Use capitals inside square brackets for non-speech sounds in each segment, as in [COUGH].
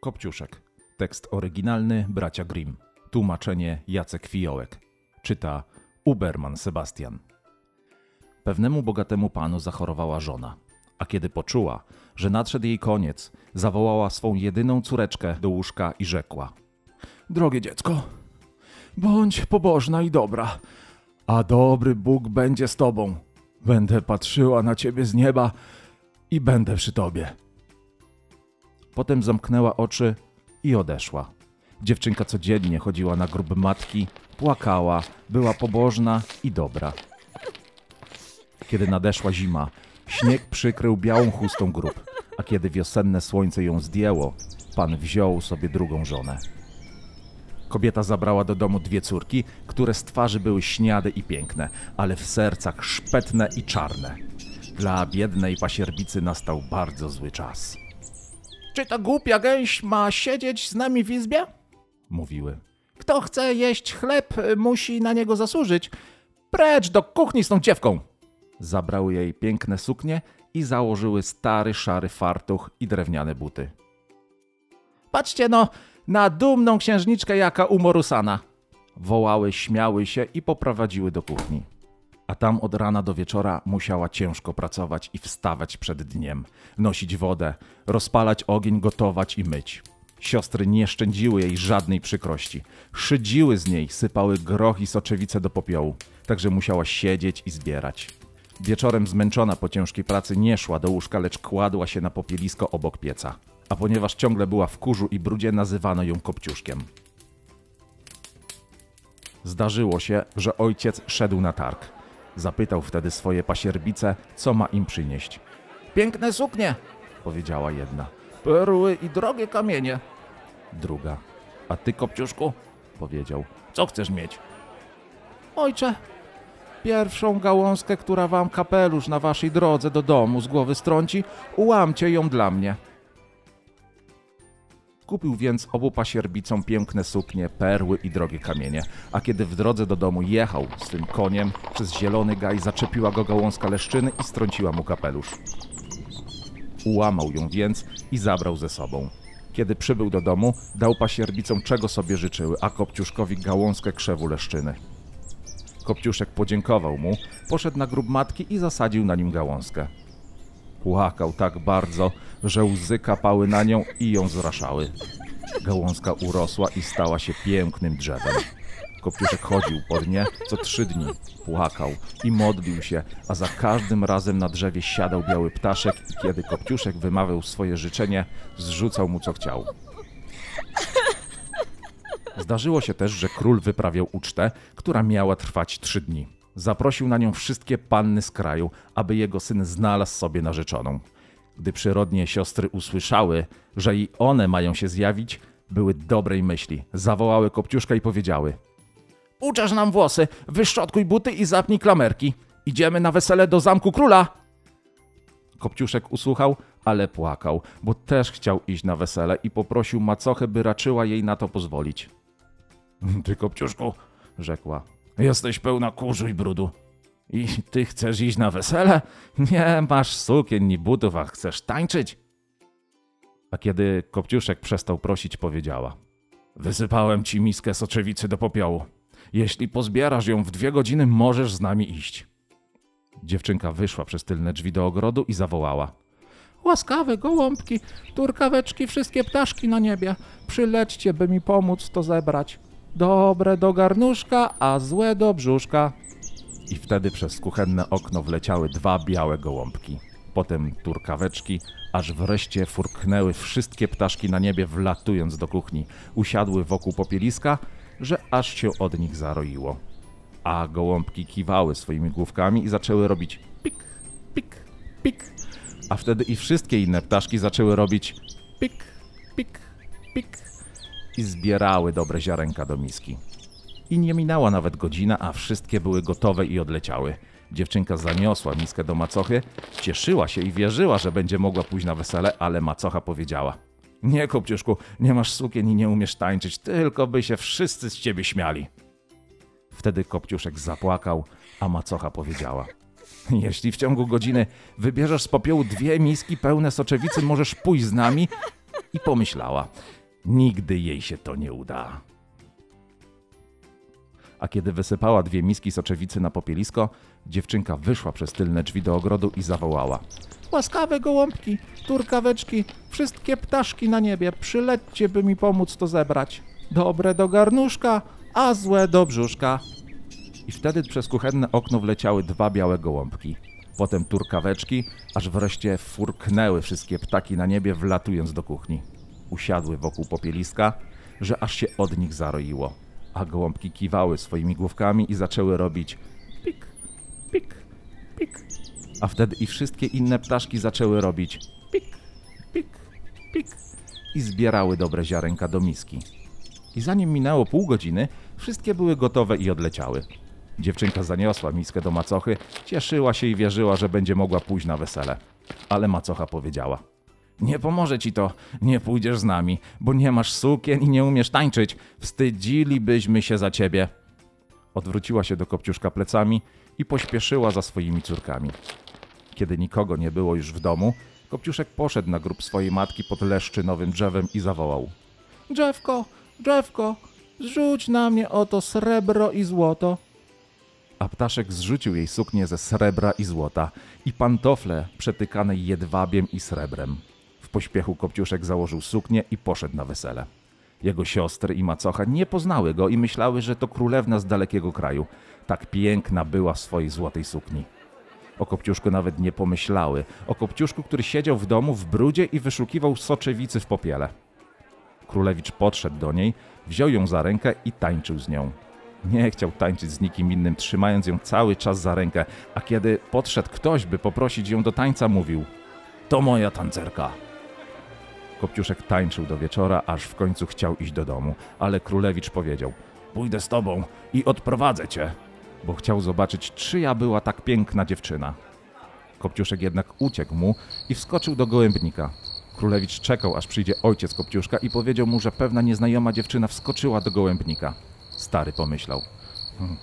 Kopciuszek. Tekst oryginalny bracia Grimm. Tłumaczenie Jacek Fiołek. Czyta Uberman Sebastian. Pewnemu bogatemu panu zachorowała żona, a kiedy poczuła, że nadszedł jej koniec, zawołała swą jedyną córeczkę do łóżka i rzekła: Drogie dziecko, bądź pobożna i dobra, a dobry Bóg będzie z tobą. Będę patrzyła na ciebie z nieba i będę przy tobie. Potem zamknęła oczy i odeszła. Dziewczynka codziennie chodziła na grób matki, płakała, była pobożna i dobra. Kiedy nadeszła zima, śnieg przykrył białą chustą grób, a kiedy wiosenne słońce ją zdjęło, pan wziął sobie drugą żonę. Kobieta zabrała do domu dwie córki, które z twarzy były śniade i piękne, ale w sercach szpetne i czarne. Dla biednej pasierbicy nastał bardzo zły czas. Czy ta głupia gęś ma siedzieć z nami w izbie? Mówiły. Kto chce jeść chleb, y, musi na niego zasłużyć. Precz do kuchni z tą dziewką! Zabrały jej piękne suknie i założyły stary, szary fartuch i drewniane buty. Patrzcie no, na dumną księżniczkę jaka umorusana. Wołały, śmiały się i poprowadziły do kuchni. A tam od rana do wieczora musiała ciężko pracować i wstawać przed dniem, nosić wodę, rozpalać ogień, gotować i myć. Siostry nie szczędziły jej żadnej przykrości. Szydziły z niej, sypały groch i soczewice do popiołu, także musiała siedzieć i zbierać. Wieczorem zmęczona po ciężkiej pracy nie szła do łóżka, lecz kładła się na popielisko obok pieca. A ponieważ ciągle była w kurzu i brudzie, nazywano ją kopciuszkiem. Zdarzyło się, że ojciec szedł na targ. Zapytał wtedy swoje pasierbice, co ma im przynieść. Piękne suknie, Powiedziała jedna. perły i drogie kamienie. Druga. A ty, kopciuszku? Powiedział. Co chcesz mieć? Ojcze, pierwszą gałązkę, która wam kapelusz na waszej drodze do domu z głowy strąci, ułamcie ją dla mnie. Kupił więc obu pasierbicom piękne suknie, perły i drogie kamienie, a kiedy w drodze do domu jechał swym koniem, przez zielony gaj zaczepiła go gałązka leszczyny i strąciła mu kapelusz. Ułamał ją więc i zabrał ze sobą. Kiedy przybył do domu, dał pasierbicom czego sobie życzyły, a Kopciuszkowi gałązkę krzewu leszczyny. Kopciuszek podziękował mu, poszedł na grób matki i zasadził na nim gałązkę. Płakał tak bardzo, że łzy kapały na nią i ją zraszały. Gałązka urosła i stała się pięknym drzewem. Kopciuszek chodził pod nie co trzy dni, płakał i modlił się, a za każdym razem na drzewie siadał biały ptaszek i kiedy Kopciuszek wymawiał swoje życzenie, zrzucał mu co chciał. Zdarzyło się też, że król wyprawiał ucztę, która miała trwać trzy dni. Zaprosił na nią wszystkie panny z kraju, aby jego syn znalazł sobie narzeczoną. Gdy przyrodnie siostry usłyszały, że i one mają się zjawić, były dobrej myśli. Zawołały Kopciuszka i powiedziały – Uczesz nam włosy, wyszczotkuj buty i zapnij klamerki. Idziemy na wesele do zamku króla. Kopciuszek usłuchał, ale płakał, bo też chciał iść na wesele i poprosił macochę, by raczyła jej na to pozwolić. [LAUGHS] Ty, Kopciuszku, Rzekła. Jesteś pełna kurzu i brudu. I ty chcesz iść na wesele? Nie masz sukien ni butów, a chcesz tańczyć? A kiedy Kopciuszek przestał prosić, powiedziała. Wysypałem ci miskę soczewicy do popiołu. Jeśli pozbierasz ją w dwie godziny, możesz z nami iść. Dziewczynka wyszła przez tylne drzwi do ogrodu i zawołała. Łaskawe gołąbki, turkaweczki, wszystkie ptaszki na niebie. Przylećcie, by mi pomóc to zebrać. Dobre do garnuszka, a złe do brzuszka. I wtedy przez kuchenne okno wleciały dwa białe gołąbki. Potem turkaweczki, aż wreszcie furknęły wszystkie ptaszki na niebie, wlatując do kuchni. Usiadły wokół popieliska, że aż się od nich zaroiło. A gołąbki kiwały swoimi główkami i zaczęły robić pik, pik, pik. A wtedy i wszystkie inne ptaszki zaczęły robić pik, pik, pik i zbierały dobre ziarenka do miski. I nie minęła nawet godzina, a wszystkie były gotowe i odleciały. Dziewczynka zaniosła miskę do macochy, cieszyła się i wierzyła, że będzie mogła pójść na wesele, ale macocha powiedziała: Nie, kopciuszku, nie masz sukien i nie umiesz tańczyć, tylko by się wszyscy z ciebie śmiali. Wtedy kopciuszek zapłakał, a macocha powiedziała: Jeśli w ciągu godziny wybierzesz z popiołu dwie miski pełne soczewicy, możesz pójść z nami i pomyślała: Nigdy jej się to nie uda. A kiedy wysypała dwie miski soczewicy na popielisko, dziewczynka wyszła przez tylne drzwi do ogrodu i zawołała: Łaskawe gołąbki, turkaweczki, wszystkie ptaszki na niebie, przylećcie, by mi pomóc to zebrać. Dobre do garnuszka, a złe do brzuszka. I wtedy przez kuchenne okno wleciały dwa białe gołąbki. Potem turkaweczki, aż wreszcie furknęły wszystkie ptaki na niebie, wlatując do kuchni. Usiadły wokół popieliska, że aż się od nich zaroiło. A gołąbki kiwały swoimi główkami i zaczęły robić pik, pik, pik. A wtedy i wszystkie inne ptaszki zaczęły robić pik, pik, pik i zbierały dobre ziarenka do miski. I zanim minęło pół godziny, wszystkie były gotowe i odleciały. Dziewczynka zaniosła miskę do macochy, cieszyła się i wierzyła, że będzie mogła pójść na wesele. Ale macocha powiedziała: Nie pomoże ci to, nie pójdziesz z nami, bo nie masz sukien i nie umiesz tańczyć. Wstydzilibyśmy się za ciebie. Odwróciła się do kopciuszka plecami i pośpieszyła za swoimi córkami. Kiedy nikogo nie było już w domu, Kopciuszek poszedł na grób swojej matki pod leszczynowym drzewem i zawołał. Drzewko, drzewko, zrzuć na mnie oto srebro i złoto. A ptaszek zrzucił jej suknię ze srebra i złota i pantofle przetykane jedwabiem i srebrem. W pośpiechu Kopciuszek założył suknię i poszedł na wesele. Jego siostry i macocha nie poznały go i myślały, że to królewna z dalekiego kraju. Tak piękna była w swojej złotej sukni. O Kopciuszku nawet nie pomyślały. O Kopciuszku, który siedział w domu w brudzie i wyszukiwał soczewicy w popiele. Królewicz podszedł do niej, wziął ją za rękę i tańczył z nią. Nie chciał tańczyć z nikim innym, trzymając ją cały czas za rękę, a kiedy podszedł ktoś, by poprosić ją do tańca, mówił: To moja tancerka. Kopciuszek tańczył do wieczora, aż w końcu chciał iść do domu, ale królewicz powiedział: Pójdę z tobą i odprowadzę cię, bo chciał zobaczyć, czyja była tak piękna dziewczyna. Kopciuszek jednak uciekł mu i wskoczył do gołębnika. Królewicz czekał, aż przyjdzie ojciec Kopciuszka i powiedział mu, że pewna nieznajoma dziewczyna wskoczyła do gołębnika. Stary pomyślał. Hmm,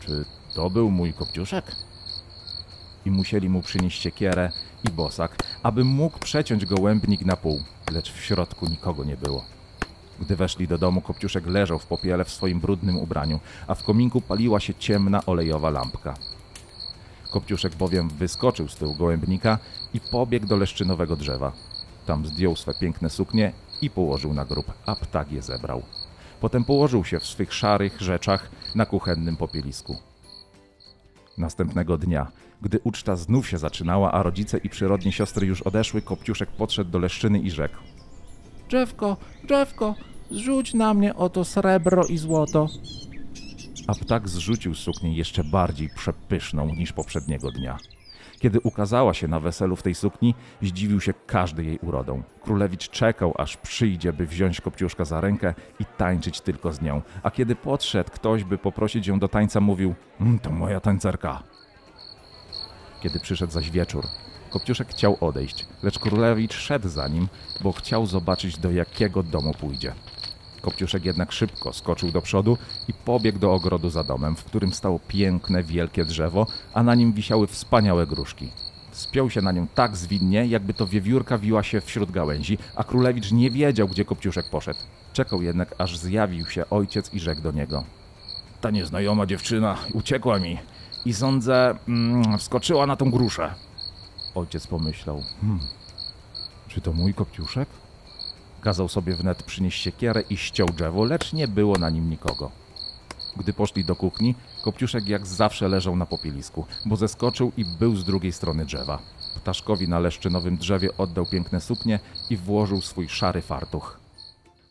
czy to był mój Kopciuszek? I musieli mu przynieść siekierę i bosak, aby mógł przeciąć gołębnik na pół, lecz w środku nikogo nie było. Gdy weszli do domu, Kopciuszek leżał w popiele w swoim brudnym ubraniu, a w kominku paliła się ciemna olejowa lampka. Kopciuszek bowiem wyskoczył z tyłu gołębnika i pobiegł do leszczynowego drzewa. Tam zdjął swe piękne suknie i położył na grób, a ptak je zebrał. Potem położył się w swych szarych rzeczach na kuchennym popielisku. Następnego dnia, gdy uczta znów się zaczynała, a rodzice i przyrodnie siostry już odeszły, Kopciuszek podszedł do leszczyny i rzekł. Drzewko, drzewko, zrzuć na mnie oto srebro i złoto. A ptak zrzucił suknię jeszcze bardziej przepyszną niż poprzedniego dnia. Kiedy ukazała się na weselu w tej sukni, zdziwił się każdy jej urodą. Królewicz czekał, aż przyjdzie, by wziąć Kopciuszka za rękę i tańczyć tylko z nią. A kiedy podszedł ktoś, by poprosić ją do tańca, mówił: "Mm, To moja tańcerka. Kiedy przyszedł zaś wieczór, Kopciuszek chciał odejść, lecz królewicz szedł za nim, bo chciał zobaczyć, do jakiego domu pójdzie. Kopciuszek jednak szybko skoczył do przodu i pobiegł do ogrodu za domem, w którym stało piękne, wielkie drzewo, a na nim wisiały wspaniałe gruszki. Spiął się na nią tak zwinnie, jakby to wiewiórka wiła się wśród gałęzi, a królewicz nie wiedział, gdzie Kopciuszek poszedł. Czekał jednak, aż zjawił się ojciec i rzekł do niego. Ta nieznajoma dziewczyna uciekła mi i sądzę, mm, wskoczyła na tą gruszę. Ojciec pomyślał, hmm, czy to mój Kopciuszek? Kazał sobie wnet przynieść siekierę i ściął drzewo, lecz nie było na nim nikogo. Gdy poszli do kuchni, Kopciuszek jak zawsze leżał na popielisku, bo zeskoczył i był z drugiej strony drzewa. Ptaszkowi na leszczynowym drzewie oddał piękne suknie i włożył swój szary fartuch.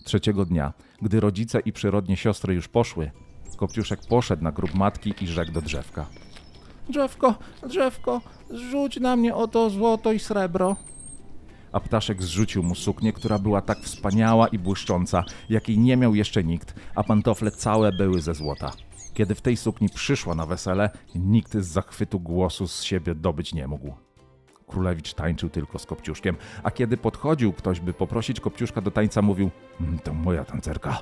Trzeciego dnia, gdy rodzice i przyrodnie siostry już poszły, Kopciuszek poszedł na grób matki i rzekł do drzewka. Drzewko, drzewko, zrzuć na mnie oto złoto i srebro. A ptaszek zrzucił mu suknię, która była tak wspaniała i błyszcząca, jakiej nie miał jeszcze nikt, a pantofle całe były ze złota. Kiedy w tej sukni przyszła na wesele, nikt z zachwytu głosu z siebie dobyć nie mógł. Królewicz tańczył tylko z Kopciuszkiem, a kiedy podchodził ktoś, by poprosić Kopciuszka do tańca, mówił "Mm, to moja tancerka.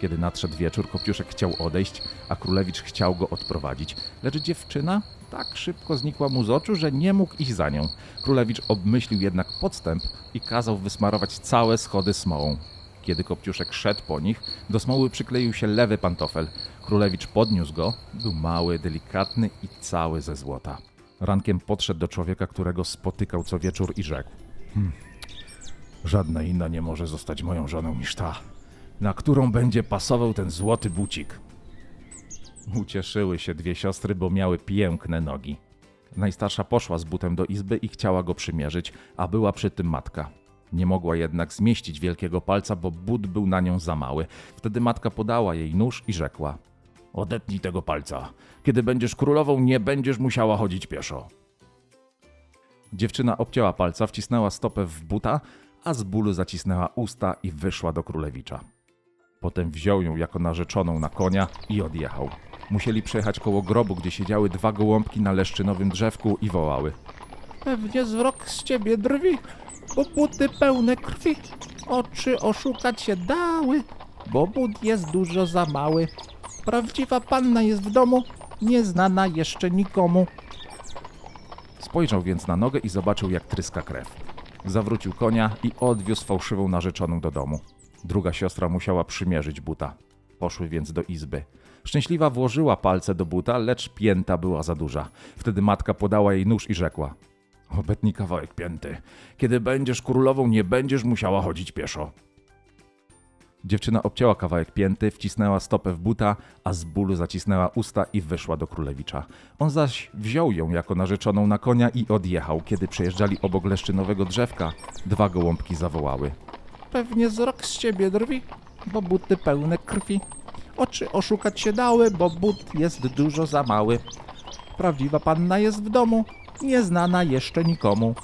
Kiedy nadszedł wieczór, Kopciuszek chciał odejść, a Królewicz chciał go odprowadzić, lecz dziewczyna tak szybko znikła mu z oczu, że nie mógł iść za nią. Królewicz obmyślił jednak podstęp i kazał wysmarować całe schody smołą. Kiedy Kopciuszek szedł po nich, do smoły przykleił się lewy pantofel. Królewicz podniósł go, był mały, delikatny i cały ze złota. Rankiem podszedł do człowieka, którego spotykał co wieczór i rzekł: "Hmm, Żadna inna nie może zostać moją żoną niż ta, na którą będzie pasował ten złoty bucik. Ucieszyły się dwie siostry, bo miały piękne nogi. Najstarsza poszła z butem do izby i chciała go przymierzyć, a była przy tym matka. Nie mogła jednak zmieścić wielkiego palca, bo but był na nią za mały. Wtedy matka podała jej nóż i rzekła: Odetnij tego palca. Kiedy będziesz królową, nie będziesz musiała chodzić pieszo. Dziewczyna obcięła palca, wcisnęła stopę w buta, a z bólu zacisnęła usta i wyszła do królewicza. Potem wziął ją jako narzeczoną na konia i odjechał. Musieli przejechać koło grobu, gdzie siedziały dwa gołąbki na leszczynowym drzewku i wołały. Pewnie wzrok z ciebie drwi, bo buty pełne krwi. Oczy oszukać się dały, bo but jest dużo za mały. Prawdziwa panna jest w domu, nieznana jeszcze nikomu. Spojrzał więc na nogę i zobaczył, jak tryska krew. Zawrócił konia i odwiózł fałszywą narzeczoną do domu. Druga siostra musiała przymierzyć buta. Poszły więc do izby. Szczęśliwa włożyła palce do buta, lecz pięta była za duża. Wtedy matka podała jej nóż i rzekła: Obetnij kawałek pięty. Kiedy będziesz królową, nie będziesz musiała chodzić pieszo. Dziewczyna obcięła kawałek pięty, wcisnęła stopę w buta, a z bólu zacisnęła usta i wyszła do królewicza. On zaś wziął ją jako narzeczoną na konia i odjechał. Kiedy przejeżdżali obok leszczynowego drzewka, dwa gołąbki zawołały. Pewnie wzrok z ciebie drwi, bo buty pełne krwi. Oczy oszukać się dały, bo but jest dużo za mały. Prawdziwa panna jest w domu, nieznana jeszcze nikomu.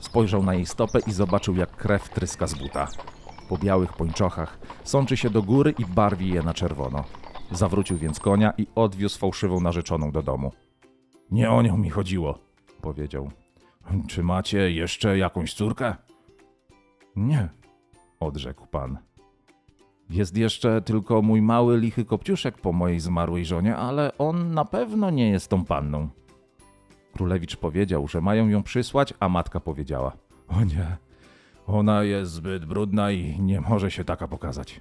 Spojrzał na jej stopę i zobaczył, jak krew tryska z buta. Po białych pończochach sączy się do góry i barwi je na czerwono. Zawrócił więc konia i odwiózł fałszywą narzeczoną do domu. Nie o nią mi chodziło, powiedział. Czy macie jeszcze jakąś córkę? Nie, odrzekł pan. Jest jeszcze tylko mój mały lichy kopciuszek po mojej zmarłej żonie, ale on na pewno nie jest tą panną. Królewicz powiedział, że mają ją przysłać, a matka powiedziała: O nie, ona jest zbyt brudna i nie może się taka pokazać.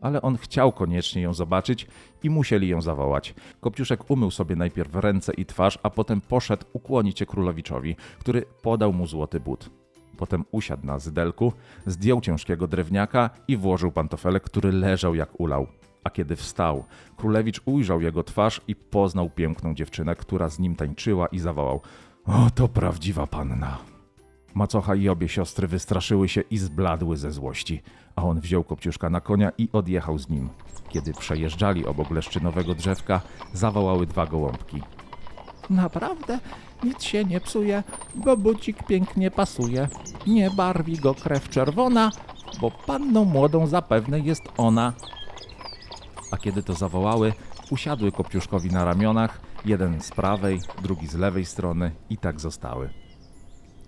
Ale on chciał koniecznie ją zobaczyć i musieli ją zawołać. Kopciuszek umył sobie najpierw ręce i twarz, a potem poszedł ukłonić się królewiczowi, który podał mu złoty but. Potem usiadł na zydelku, zdjął ciężkiego drewniaka i włożył pantofelek, który leżał jak ulał. A kiedy wstał, królewicz ujrzał jego twarz i poznał piękną dziewczynę, która z nim tańczyła i zawołał: O, to prawdziwa panna! Macocha i obie siostry wystraszyły się i zbladły ze złości, a on wziął kopciuszka na konia i odjechał z nim. Kiedy przejeżdżali obok leszczynowego drzewka, zawołały dwa gołąbki. Naprawdę nic się nie psuje, bo bucik pięknie pasuje. Nie barwi go krew czerwona, bo panną młodą zapewne jest ona. A kiedy to zawołały, usiadły kopciuszkowi na ramionach, jeden z prawej, drugi z lewej strony i tak zostały.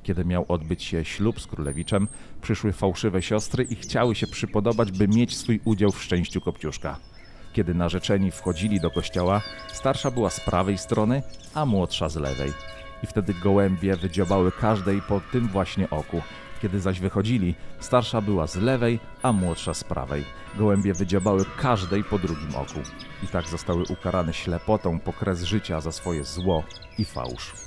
Kiedy miał odbyć się ślub z królewiczem, przyszły fałszywe siostry i chciały się przypodobać, by mieć swój udział w szczęściu Kopciuszka. Kiedy narzeczeni wchodzili do kościoła, starsza była z prawej strony, a młodsza z lewej. I wtedy gołębie wydziobały każdej po tym właśnie oku. Kiedy zaś wychodzili, starsza była z lewej, a młodsza z prawej. Gołębie wydziobały każdej po drugim oku. I tak zostały ukarane ślepotą po kres życia za swoje zło i fałsz.